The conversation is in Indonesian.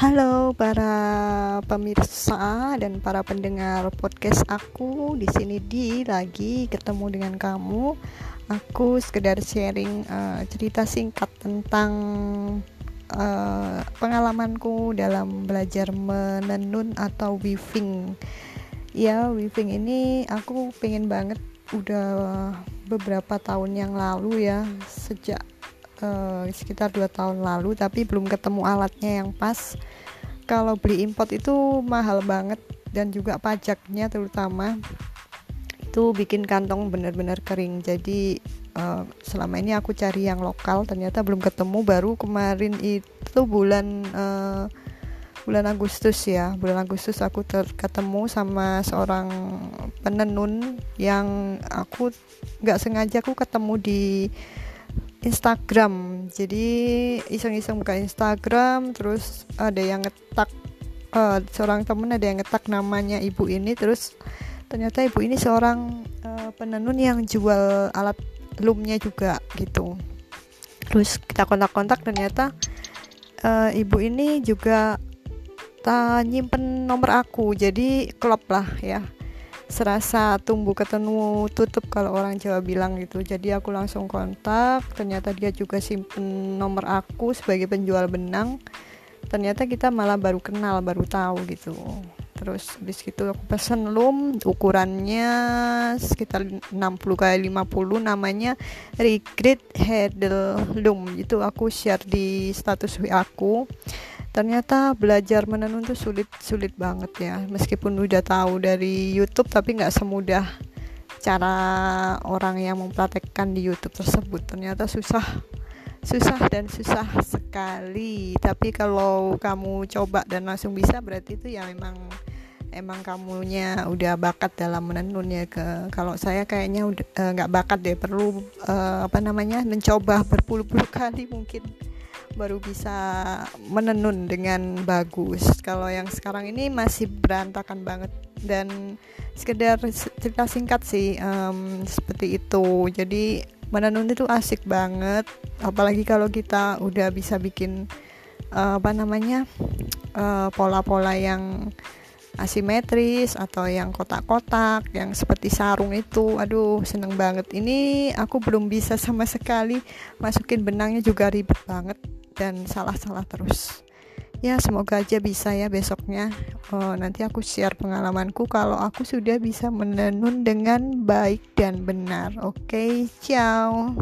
Halo para pemirsa dan para pendengar podcast aku di sini di lagi ketemu dengan kamu. Aku sekedar sharing uh, cerita singkat tentang uh, pengalamanku dalam belajar menenun atau weaving. Ya, weaving ini aku pengen banget udah beberapa tahun yang lalu ya sejak uh, sekitar dua tahun lalu tapi belum ketemu alatnya yang pas. Kalau beli import itu mahal banget dan juga pajaknya terutama itu bikin kantong benar-benar kering. Jadi uh, selama ini aku cari yang lokal ternyata belum ketemu. Baru kemarin itu bulan uh, bulan Agustus ya. Bulan Agustus aku ketemu sama seorang penenun yang aku nggak sengaja aku ketemu di Instagram. Jadi iseng-iseng buka Instagram terus ada yang ngetak uh, seorang temen ada yang ngetak namanya ibu ini terus ternyata ibu ini seorang uh, penenun yang jual alat loomnya juga gitu. Terus kita kontak-kontak ternyata uh, ibu ini juga tak nyimpen nomor aku. Jadi klop lah ya serasa tumbuh ketemu tutup kalau orang Jawa bilang gitu. Jadi aku langsung kontak ternyata dia juga simpen nomor aku sebagai penjual benang. Ternyata kita malah baru kenal baru tahu gitu. Terus habis gitu aku pesen loom ukurannya sekitar 60 kali 50 namanya Regret Heddle Loom itu aku share di status aku ternyata belajar menenun tuh sulit sulit banget ya. Meskipun udah tahu dari YouTube tapi nggak semudah cara orang yang mempraktekkan di YouTube tersebut. Ternyata susah susah dan susah sekali. Tapi kalau kamu coba dan langsung bisa berarti itu ya memang emang kamunya udah bakat dalam menenun ya. Ke kalau saya kayaknya udah eh, nggak uh, bakat deh. Perlu uh, apa namanya mencoba berpuluh-puluh kali mungkin baru bisa menenun dengan bagus. Kalau yang sekarang ini masih berantakan banget. Dan sekedar cerita singkat sih um, seperti itu. Jadi menenun itu asik banget. Apalagi kalau kita udah bisa bikin uh, apa namanya eh, pola-pola uh, yang asimetris atau yang kotak-kotak yang seperti sarung itu. Aduh seneng banget. Ini aku belum bisa sama sekali masukin benangnya juga ribet banget dan salah-salah terus. Ya semoga aja bisa ya besoknya. Oh, nanti aku share pengalamanku kalau aku sudah bisa menenun dengan baik dan benar. Oke okay, ciao